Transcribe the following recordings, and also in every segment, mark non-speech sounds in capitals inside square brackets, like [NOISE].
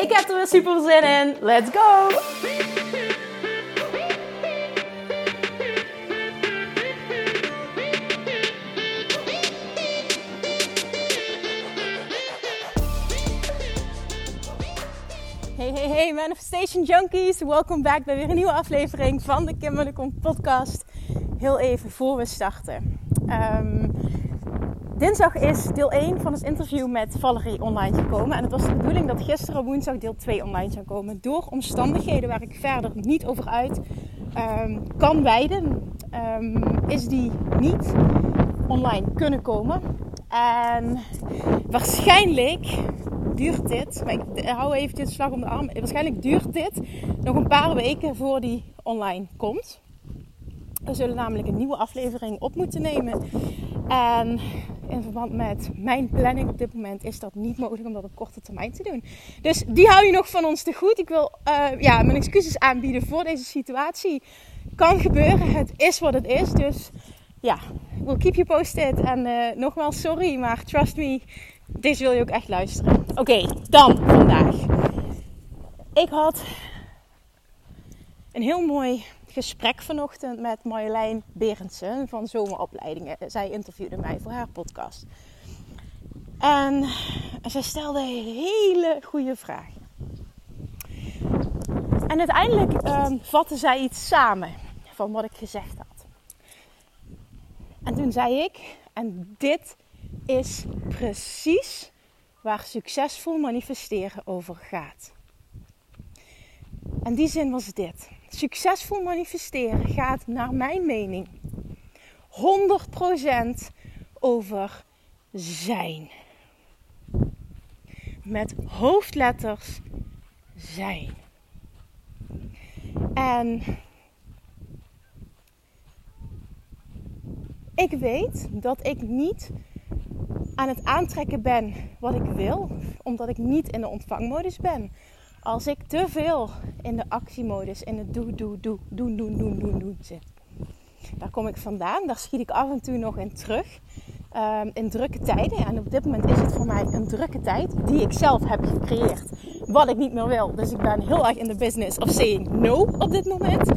Ik heb er weer super zin in. Let's go! Hey, hey, hey, Manifestation Junkies. Welkom back bij weer een nieuwe aflevering van de Kim Munnekom podcast. Heel even voor we starten. Ehm, dinsdag is deel 1 van het interview met Valerie online gekomen. En het was de bedoeling dat gisteren woensdag deel 2 online zou komen. Door omstandigheden waar ik verder niet over uit ehm, kan wijden, um, is die niet online kunnen komen. En waarschijnlijk duurt dit, maar ik hou even dit slag om de arm. Waarschijnlijk duurt dit nog een paar weken voor die online komt. We zullen namelijk een nieuwe aflevering op moeten nemen. En in verband met mijn planning op dit moment is dat niet mogelijk om dat op korte termijn te doen. Dus die hou je nog van ons te goed. Ik wil uh, ja, mijn excuses aanbieden voor deze situatie. Kan gebeuren, het is wat het is. Dus ja, ik wil keep you posted. En uh, nogmaals, sorry, maar trust me, deze wil je ook echt luisteren. Oké, dan vandaag. Ik had een heel mooi gesprek vanochtend met Marjolein Berendsen van Zomeropleidingen. Zij interviewde mij voor haar podcast. En zij stelde hele goede vragen. En uiteindelijk um, vatte zij iets samen van wat ik gezegd had. En toen zei ik, en dit is precies waar succesvol manifesteren over gaat. En die zin was dit. Succesvol manifesteren gaat naar mijn mening 100% over zijn. Met hoofdletters zijn. En ik weet dat ik niet aan het aantrekken ben wat ik wil, omdat ik niet in de ontvangmodus ben. Als ik te veel in de actiemodus, in het doe, doe, doe, doen, doen, doen, doen, doen zit. Daar kom ik vandaan, daar schiet ik af en toe nog in terug. Um, in drukke tijden. En op dit moment is het voor mij een drukke tijd die ik zelf heb gecreëerd. Wat ik niet meer wil. Dus ik ben heel erg in de business of saying no op dit moment.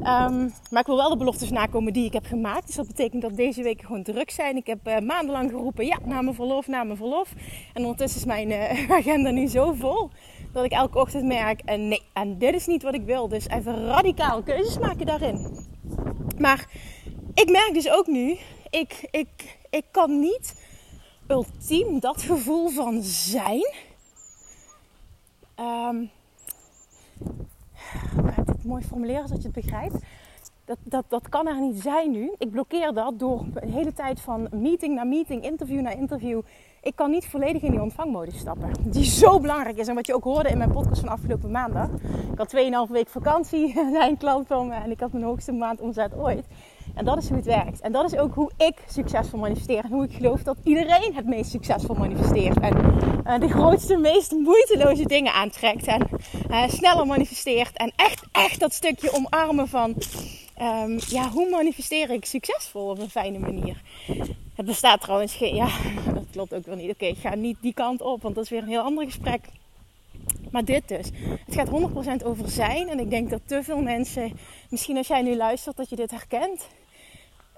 Um, maar ik wil wel de beloftes nakomen die ik heb gemaakt. Dus dat betekent dat deze weken gewoon druk zijn. Ik heb uh, maandenlang geroepen, ja, na mijn verlof, na mijn verlof. En ondertussen is mijn uh, [LAUGHS] agenda nu zo vol dat ik elke ochtend merk, en nee, en dit is niet wat ik wil. Dus even radicaal keuzes maken daarin. Maar ik merk dus ook nu, ik, ik, ik kan niet ultiem dat gevoel van zijn. Um, het mooi formuleren zodat je het begrijpt. Dat, dat, dat kan er niet zijn nu. Ik blokkeer dat door de hele tijd van meeting naar meeting, interview naar interview. Ik kan niet volledig in die ontvangmodus stappen. Die zo belangrijk is. En wat je ook hoorde in mijn podcast van afgelopen maandag. Ik had 2,5 week vakantie. [LAUGHS] Zijn klant van me. En ik had mijn hoogste maand omzet ooit. En dat is hoe het werkt. En dat is ook hoe ik succesvol manifesteer. En hoe ik geloof dat iedereen het meest succesvol manifesteert. En uh, de grootste, meest moeiteloze dingen aantrekt. En uh, sneller manifesteert. En echt, echt dat stukje omarmen van... Um, ja, hoe manifesteer ik succesvol op een fijne manier? Het bestaat trouwens geen... Ja, klopt ook wel niet. Oké, ik ga niet die kant op. Want dat is weer een heel ander gesprek. Maar dit dus. Het gaat 100% over zijn. En ik denk dat te veel mensen, misschien als jij nu luistert, dat je dit herkent.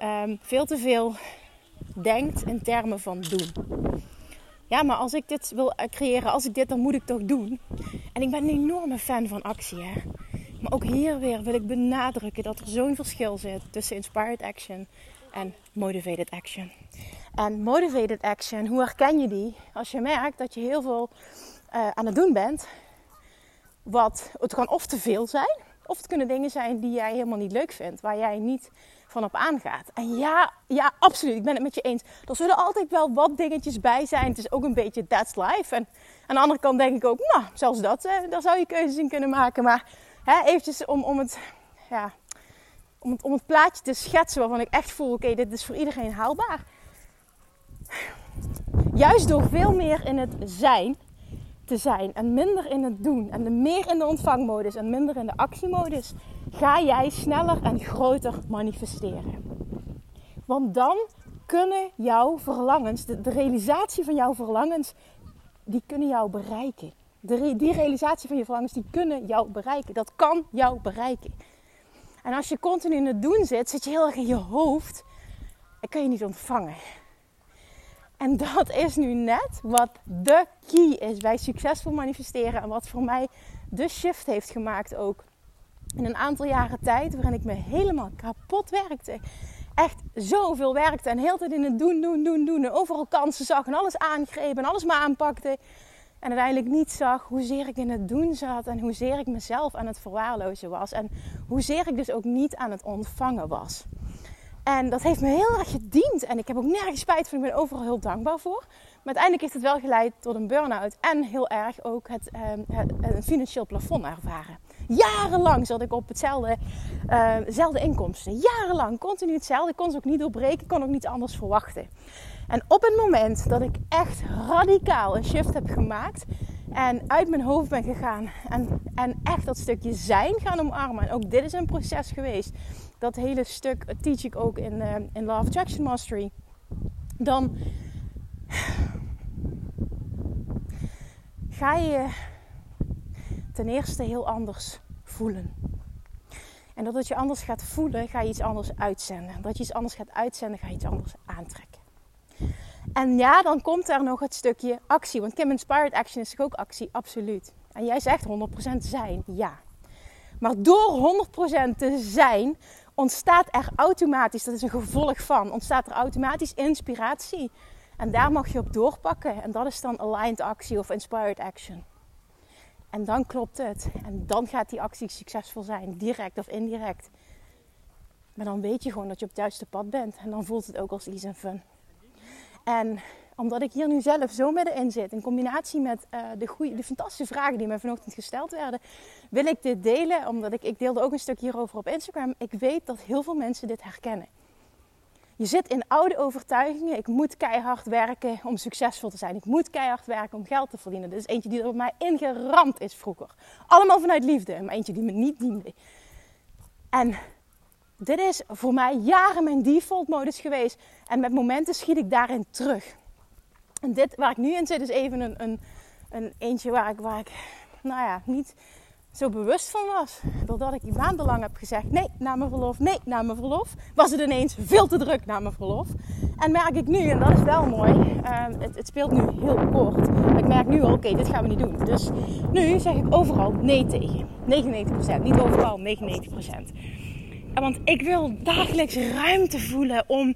Um, veel te veel denkt in termen van doen. Ja, maar als ik dit wil creëren, als ik dit, dan moet ik toch doen. En ik ben een enorme fan van actie. Hè? Maar ook hier weer wil ik benadrukken dat er zo'n verschil zit tussen inspired action en motivated action. En motivated action, hoe herken je die? Als je merkt dat je heel veel uh, aan het doen bent, wat het kan of te veel zijn, of het kunnen dingen zijn die jij helemaal niet leuk vindt, waar jij niet van op aangaat. En ja, ja, absoluut. Ik ben het met je eens. Er zullen altijd wel wat dingetjes bij zijn. Het is ook een beetje that's life. En aan de andere kant denk ik ook, nou, zelfs dat, eh, daar zou je keuzes in kunnen maken. Maar hè, eventjes om, om, het, ja, om, het, om het plaatje te schetsen waarvan ik echt voel, oké, dit is voor iedereen haalbaar. Juist door veel meer in het zijn te zijn en minder in het doen en meer in de ontvangmodus en minder in de actiemodus, ga jij sneller en groter manifesteren. Want dan kunnen jouw verlangens, de, realisatie van jouw verlangens, die kunnen jou bereiken. De, die realisatie van je verlangens, die kunnen jou bereiken. Dat kan jou bereiken. En als je continu in het doen zit, zit je heel erg in je hoofd en kun je niet ontvangen. En dat is nu net wat de key is bij succesvol manifesteren. En wat voor mij de shift heeft gemaakt ook. In een aantal jaren tijd waarin ik me helemaal kapot werkte. Echt zoveel werkte en heel tijd in het doen, doen, doen, doen. En overal kansen zag en alles aangreep en alles maar aanpakte. En uiteindelijk niet zag hoezeer ik in het doen zat. En hoezeer ik mezelf aan het verwaarlozen was. En hoezeer ik dus ook niet aan het ontvangen was. En dat heeft me heel erg gediend. En ik heb ook nergens spijt van. Ik ben overal heel dankbaar voor. Maar uiteindelijk heeft het wel geleid tot een burn-out. En heel erg ook het, uh, het, financieel plafond ervaren. Jarenlang zat ik op hetzelfde uh, inkomsten. Jarenlang, continu hetzelfde. Ik kon ze ook niet doorbreken. Ik kon ook niet anders verwachten. En op het moment dat ik echt radicaal een shift heb gemaakt. En uit mijn hoofd ben gegaan. En, en echt dat stukje zijn gaan omarmen. En ook dit is een proces geweest dat hele stuk teach ik ook in, uh, in of Attraction Mastery. Dan ga je ten eerste heel anders voelen. En doordat je anders gaat voelen, ga je iets anders uitzenden. Dat je iets anders gaat uitzenden, ga je iets anders aantrekken. En ja, dan komt er nog het stukje actie. Want Kim Inspired Action is ook actie? Absoluut. En jij zegt 100% zijn, ja. Maar door 100% te zijn, ontstaat er automatisch, dat is een gevolg van, ontstaat er automatisch inspiratie. En daar mag je op doorpakken. En dat is dan aligned actie of inspired action. En dan klopt het. En dan gaat die actie succesvol zijn, direct of indirect. Maar dan weet je gewoon dat je op het juiste pad bent. En dan voelt het ook als easy en fun. En omdat ik hier nu zelf zo middenin zit, in combinatie met uh, de, goede, de fantastische vragen die mij vanochtend gesteld werden, wil ik dit delen. Omdat ik, ik deelde ook een stuk hierover op Instagram. Ik weet dat heel veel mensen dit herkennen. Je zit in oude overtuigingen. Ik moet keihard werken om succesvol te zijn. Ik moet keihard werken om geld te verdienen. Dat is eentje die er op mij ingeramd is vroeger. Allemaal vanuit liefde, maar eentje die me niet diende. En dit is voor mij jaren mijn default modus geweest. En met momenten schiet ik daarin terug. En dit waar ik nu in zit is even een, een, een eentje waar ik, waar ik nou ja, niet zo bewust van was. Doordat ik maandenlang heb gezegd nee na mijn verlof, nee na mijn verlof. Was het ineens veel te druk na mijn verlof. En merk ik nu, en dat is wel mooi, ehm, het, het, speelt nu heel kort. Ik merk nu al, oké, dit gaan we niet doen. Dus nu zeg ik overal nee tegen. 99%, niet overal, 99%. Want ik wil dagelijks ruimte voelen om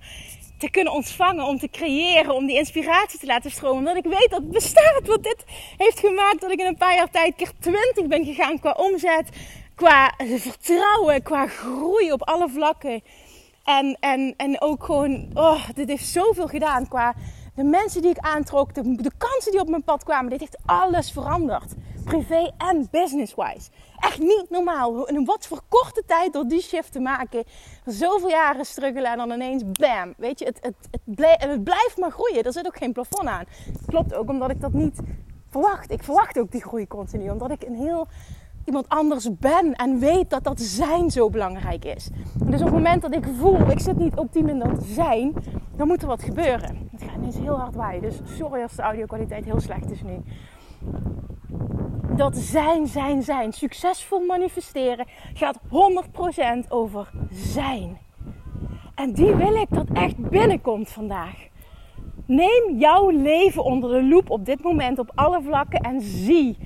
te kunnen ontvangen, om te creëren, om die inspiratie te laten stromen. Omdat ik weet dat het bestaat. Wat dit heeft gemaakt dat ik in een paar jaar tijd keer 20 ben gegaan qua omzet, qua vertrouwen, qua groei op alle vlakken. En, en, en ook gewoon, oh, dit heeft zoveel gedaan qua de mensen die ik aantrok, de, de kansen die op mijn pad kwamen. Dit heeft alles veranderd. Privé en business-wise. Echt niet normaal. In wat voor korte tijd door die shift te maken. Zoveel jaren struggelen en dan ineens bam. Weet je, het, het, het, blijft maar groeien. Er zit ook geen plafond aan. Klopt ook omdat ik dat niet verwacht. Ik verwacht ook die groei continu. Omdat ik een heel iemand anders ben en weet dat dat zijn zo belangrijk is. dus op het moment dat ik voel, ik zit niet optiem in dat zijn, dan moet er wat gebeuren. Het gaat ineens heel hard waaien, dus sorry als de audio kwaliteit heel slecht is nu. Dat zijn, zijn, zijn, succesvol manifesteren gaat 100% over zijn. En die wil ik dat echt binnenkomt vandaag. Neem jouw leven onder de loep op dit moment op alle vlakken en zie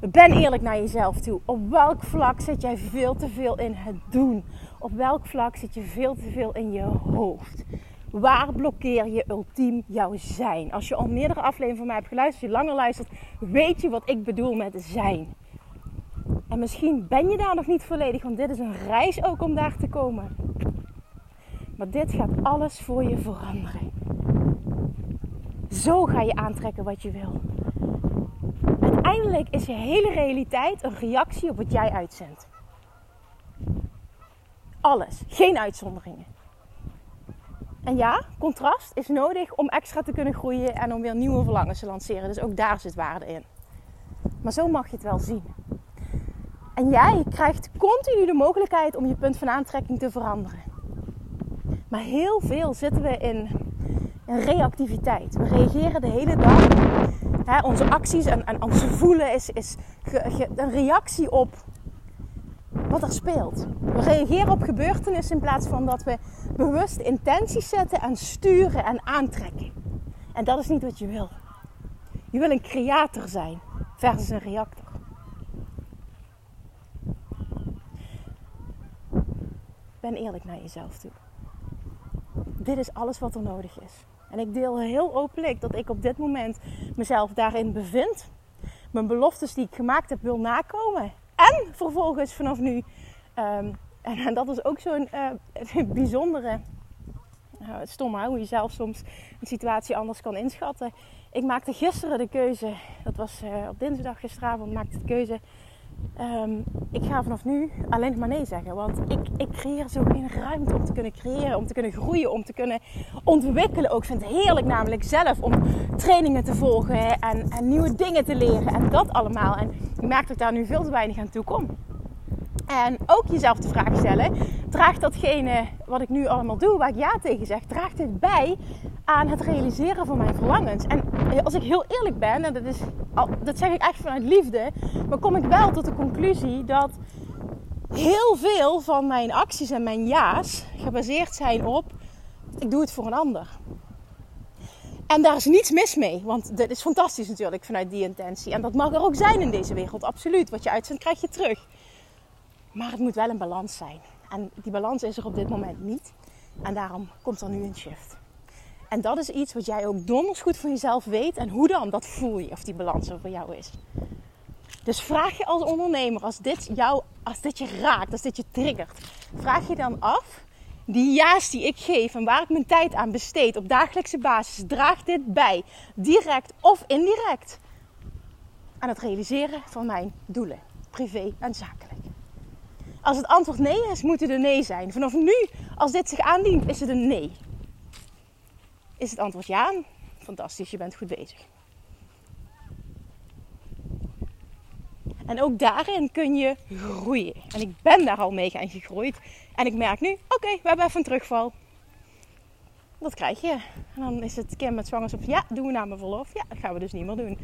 ben eerlijk naar jezelf toe. Op welk vlak zit jij veel te veel in het doen? Op welk vlak zit je veel te veel in je hoofd? Waar blokkeer je ultiem jouw zijn? Als je al meerdere afleveringen van mij hebt geluisterd, als je langer luistert, weet je wat ik bedoel met zijn. En misschien ben je daar nog niet volledig, want dit is een reis ook om daar te komen. Maar dit gaat alles voor je veranderen. Zo ga je aantrekken wat je wil. Uiteindelijk is je hele realiteit een reactie op wat jij uitzendt. Alles, geen uitzonderingen. En ja, contrast is nodig om extra te kunnen groeien en om weer nieuwe verlangens te lanceren. Dus ook daar zit waarde in. Maar zo mag je het wel zien. En jij krijgt continu de mogelijkheid om je punt van aantrekking te veranderen. Maar heel veel zitten we in, reactiviteit. We reageren de hele dag. Hè, onze acties en, en onze voelen is, is een reactie op wat er speelt. We reageren op gebeurtenissen in plaats van dat we bewust intenties zetten en sturen en aantrekken. En dat is niet wat je wil. Je wil een creator zijn versus een reactor. Ben eerlijk naar jezelf toe. Dit is alles wat er nodig is. En ik deel heel openlijk dat ik op dit moment mezelf daarin bevind. Mijn beloftes die ik gemaakt heb wil nakomen. En vervolgens vanaf nu, um, en, dat is ook zo'n [LAUGHS] uh, bijzondere, uh, stom hè, hoe je zelf soms een situatie anders kan inschatten. Ik maakte gisteren de keuze, dat was uh, op dinsdag gisteravond, maakte de keuze. Um, ik ga vanaf nu alleen maar nee zeggen. Want ik, ik creëer zo geen ruimte om te kunnen creëren, om te kunnen groeien, om te kunnen ontwikkelen. Ook ik vind het heerlijk namelijk zelf om trainingen te volgen en, en nieuwe dingen te leren en dat allemaal. En ik merk dat ik daar nu veel te weinig aan toe kom. En ook jezelf de vraag stellen: draagt datgene wat ik nu allemaal doe, waar ik ja tegen zeg, draagt dit bij aan het realiseren van mijn verlangens? En als ik heel eerlijk ben, en dat, is, dat zeg ik echt vanuit liefde, maar kom ik wel tot de conclusie dat heel veel van mijn acties en mijn ja's gebaseerd zijn op: ik doe het voor een ander. En daar is niets mis mee, want dit is fantastisch natuurlijk vanuit die intentie. En dat mag er ook zijn in deze wereld, absoluut. Wat je uitzendt, krijg je terug. Maar het moet wel een balans zijn. En die balans is er op dit moment niet. En daarom komt er nu een shift. En dat is iets wat jij ook donders goed van jezelf weet. En hoe dan? Dat voel je of die balans er voor jou is. Dus vraag je als ondernemer, als dit, jou, als dit je raakt, als dit je triggert, vraag je dan af, die ja's die ik geef en waar ik mijn tijd aan besteed op dagelijkse basis, draagt dit bij, direct of indirect, aan het realiseren van mijn doelen, privé en zakelijk? Als het antwoord nee is, moet het een nee zijn. Vanaf nu, als dit zich aandient, is het een nee. Is het antwoord ja? Fantastisch, je bent goed bezig. En ook daarin kun je groeien. En ik ben daar al mee gaan gegroeid. En ik merk nu, oké, we hebben even een terugval. Dat krijg je. En dan is het Kim met zwangerschap. Ja, doen we na mijn verlof. Ja, dat gaan we dus niet meer doen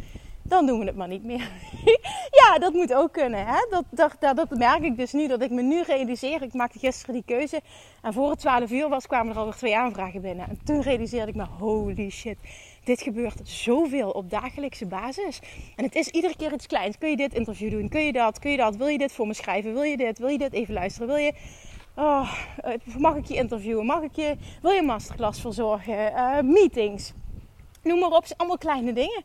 dan doen we het maar niet meer. [LAUGHS] ja, dat moet ook kunnen. Hè? Dat, dat, dat, merk ik dus nu, dat ik me nu realiseer. Ik maakte gisteren die keuze en voor het 12 uur was, kwamen er alweer twee aanvragen binnen. En toen realiseerde ik me, holy shit, dit gebeurt zoveel op dagelijkse basis. En het is iedere keer iets kleins. Kun je dit interview doen? Kun je dat? Kun je dat? Wil je dit voor me schrijven? Wil je dit? Wil je dit even luisteren? Wil je... Oh, eh, mag ik je interviewen? Mag ik je... Wil je masterclass verzorgen? Uh, meetings? Noem maar op. Allemaal kleine dingen.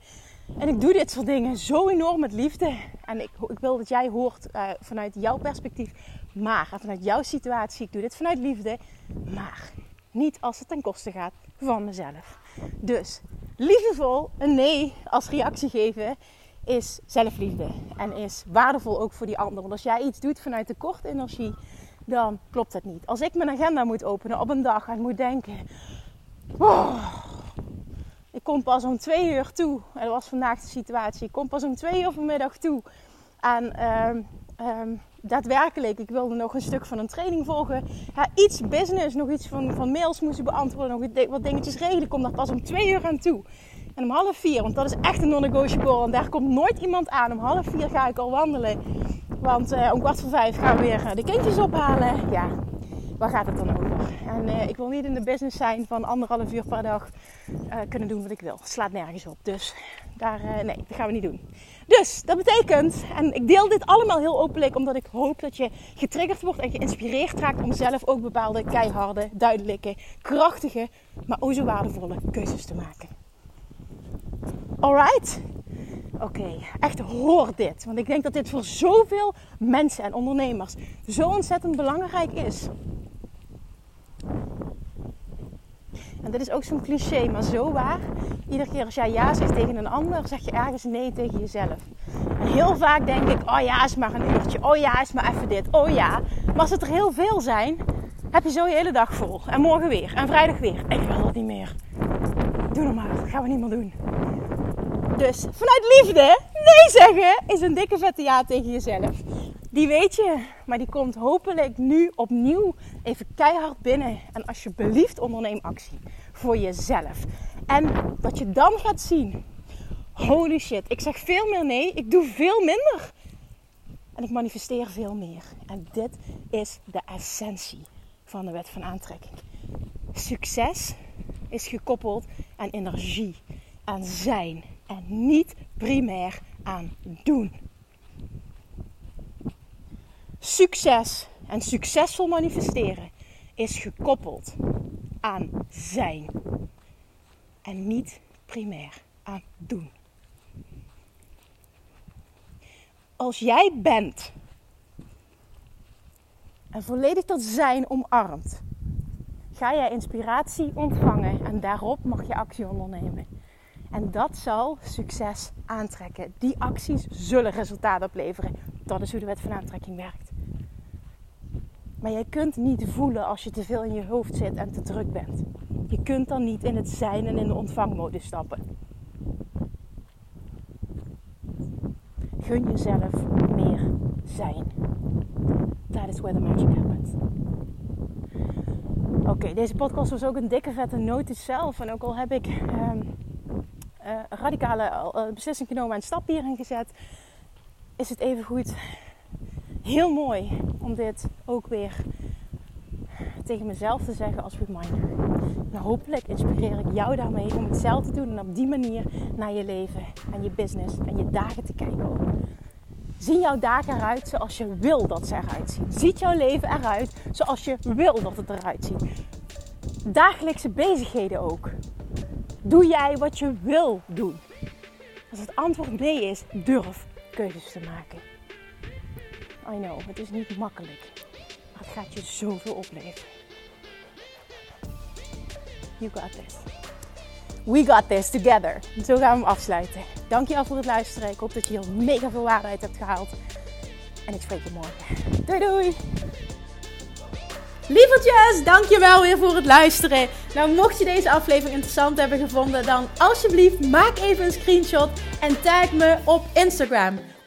En ik doe dit soort dingen zo enorm met liefde. En ik, ik wil dat jij hoort uh, vanuit jouw perspectief. Maar vanuit jouw situatie. Ik doe dit vanuit liefde. Maar niet als het ten koste gaat van mezelf. Dus liefdevol een nee als reactie geven is zelfliefde. En is waardevol ook voor die ander. Want als jij iets doet vanuit tekort energie, dan klopt het niet. Als ik mijn agenda moet openen op een dag en moet denken... Oh, ik kom pas om twee uur toe. En dat was vandaag de situatie. Ik kom pas om twee uur vanmiddag toe. En um, daadwerkelijk, ik wilde nog een stuk van een training volgen. Ja, iets business, nog iets van, van mails moesten beantwoorden. Nog wat dingetjes regelen. Ik kom daar pas om twee uur aan toe. En om half vier, want dat is echt een non-negotiable. En daar komt nooit iemand aan. Om half vier ga ik al wandelen. Want uh, om kwart voor vijf gaan we weer de kindjes ophalen. Ja, waar gaat het dan over? En uh, ik wil niet in de business zijn van anderhalf uur per dag uh, kunnen doen wat ik wil. Slaat nergens op. Dus daar, uh, nee, dat gaan we niet doen. Dus dat betekent, en ik deel dit allemaal heel openlijk, omdat ik hoop dat je getriggerd wordt en geïnspireerd raakt om zelf ook bepaalde keiharde, duidelijke, krachtige, maar ook zo waardevolle keuzes te maken. Alright? Oké, echt hoor dit. Want ik denk dat dit voor zoveel mensen en ondernemers zo ontzettend belangrijk is. En dit is ook zo'n cliché, maar zo waar. Iedere keer als jij ja zegt tegen een ander, zeg je ergens nee tegen jezelf. En heel vaak denk ik, oh ja, is maar een uurtje. Oh ja, is maar even dit. Oh ja. Maar als het er heel veel zijn, heb je zo je hele dag vol. En morgen weer. En vrijdag weer. Ik wil dat niet meer. Doe normaal. Dat gaan we niet meer doen. Dus vanuit liefde, nee zeggen, is een dikke vette ja tegen jezelf. Die weet je, maar die komt hopelijk nu opnieuw even keihard binnen. En alsjeblieft onderneem actie voor jezelf. En wat je dan gaat zien, holy shit, ik zeg veel meer nee, ik doe veel minder. En ik manifesteer veel meer. En dit is de essentie van de wet van aantrekking. Succes is gekoppeld aan energie, aan zijn en niet primair aan doen. Succes en succesvol manifesteren is gekoppeld aan zijn en niet primair aan doen. Als jij bent en volledig tot zijn omarmt, ga jij inspiratie ontvangen en daarop mag je actie ondernemen. En dat zal succes aantrekken. Die acties zullen resultaat opleveren. Dat is hoe de wet van aantrekking werkt. Maar jij kunt niet voelen als je te veel in je hoofd zit en te druk bent. Je kunt dan niet in het zijn en in de ontvangmodus stappen. Gun jezelf meer zijn. That is where the magic happens. Oké, deze podcast was ook een dikke vette notice zelf. En ook al heb ik um, radicale uh, beslissing genomen en stap hierin gezet, is het even goed heel mooi om dit ook weer tegen mezelf te zeggen als reminder. Nou, hopelijk inspireer ik jou daarmee om hetzelfde te doen en op die manier naar je leven en je business en je dagen te kijken ook. Zien jouw dagen eruit zoals je wil dat ze eruit zien? Ziet jouw leven eruit zoals je wil dat het eruit ziet? Dagelijkse bezigheden ook. Doe jij wat je wil doen? Als het antwoord nee is, durf keuzes te maken. I know, het is niet makkelijk. Maar het gaat je zoveel opleveren. You got this. We got this together. Zo gaan we hem afsluiten. Dankjewel voor het luisteren. Ik hoop dat je hier mega veel waarde uit hebt gehaald. En ik spreek je morgen. Doei doei! Lievertjes, dankjewel weer voor het luisteren. Nou, mocht je deze aflevering interessant hebben gevonden, dan alsjeblieft maak even een screenshot en tag me op Instagram.